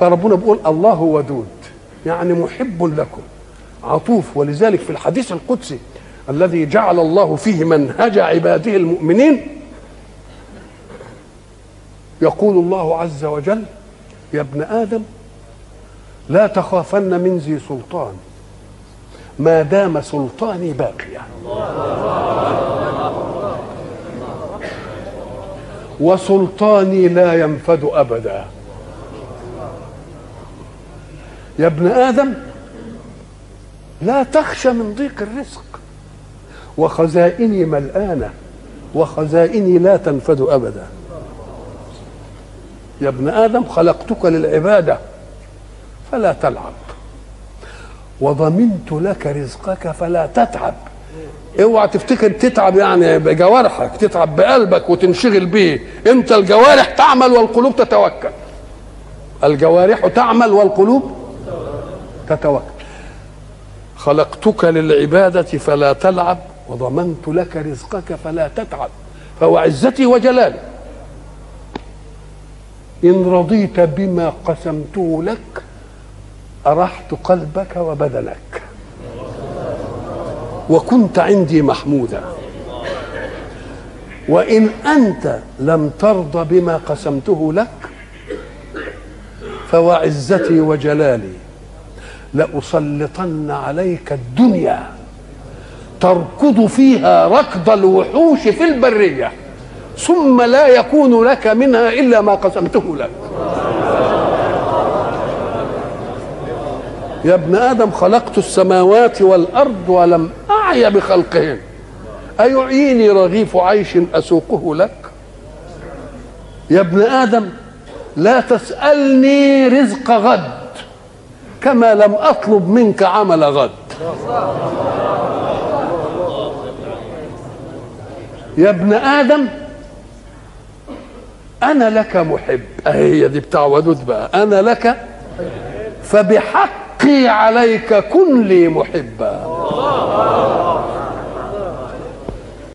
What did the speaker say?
فربنا بيقول الله ودود. يعني محب لكم. عطوف. ولذلك في الحديث القدسي الذي جعل الله فيه منهج عباده المؤمنين يقول الله عز وجل يا ابن آدم لا تخافن من ذي سلطان. ما دام سلطاني باقيا. وسلطاني لا ينفد أبدا. يا ابن آدم لا تخشى من ضيق الرزق. وخزائني ملآنة وخزائني لا تنفد أبدا. يا ابن آدم خلقتك للعبادة فلا تلعب. وضمنت لك رزقك فلا تتعب. اوعى تفتكر تتعب يعني بجوارحك تتعب بقلبك وتنشغل به انت الجوارح تعمل والقلوب تتوكل. الجوارح تعمل والقلوب تتوكل خلقتك للعبادة فلا تلعب وضمنت لك رزقك فلا تتعب فهو عزتي وجلالي. إن رضيت بما قسمته لك أرحت قلبك وبدنك. وكنت عندي محمودا. وإن أنت لم ترض بما قسمته لك فوعزتي وجلالي. لأسلطن عليك الدنيا تركض فيها ركض الوحوش في البرية ثم لا يكون لك منها إلا ما قسمته لك. يا ابن آدم خلقت السماوات والأرض ولم أعي بخلقهن أيعيني رغيف عيش أسوقه لك؟ يا ابن آدم لا تسألني رزق غد. كما لم أطلب منك عمل غد. يا ابن آدم أنا لك محب. هي دي بتاع ودود بقى. أنا لك فبحقي عليك كن لي محبا.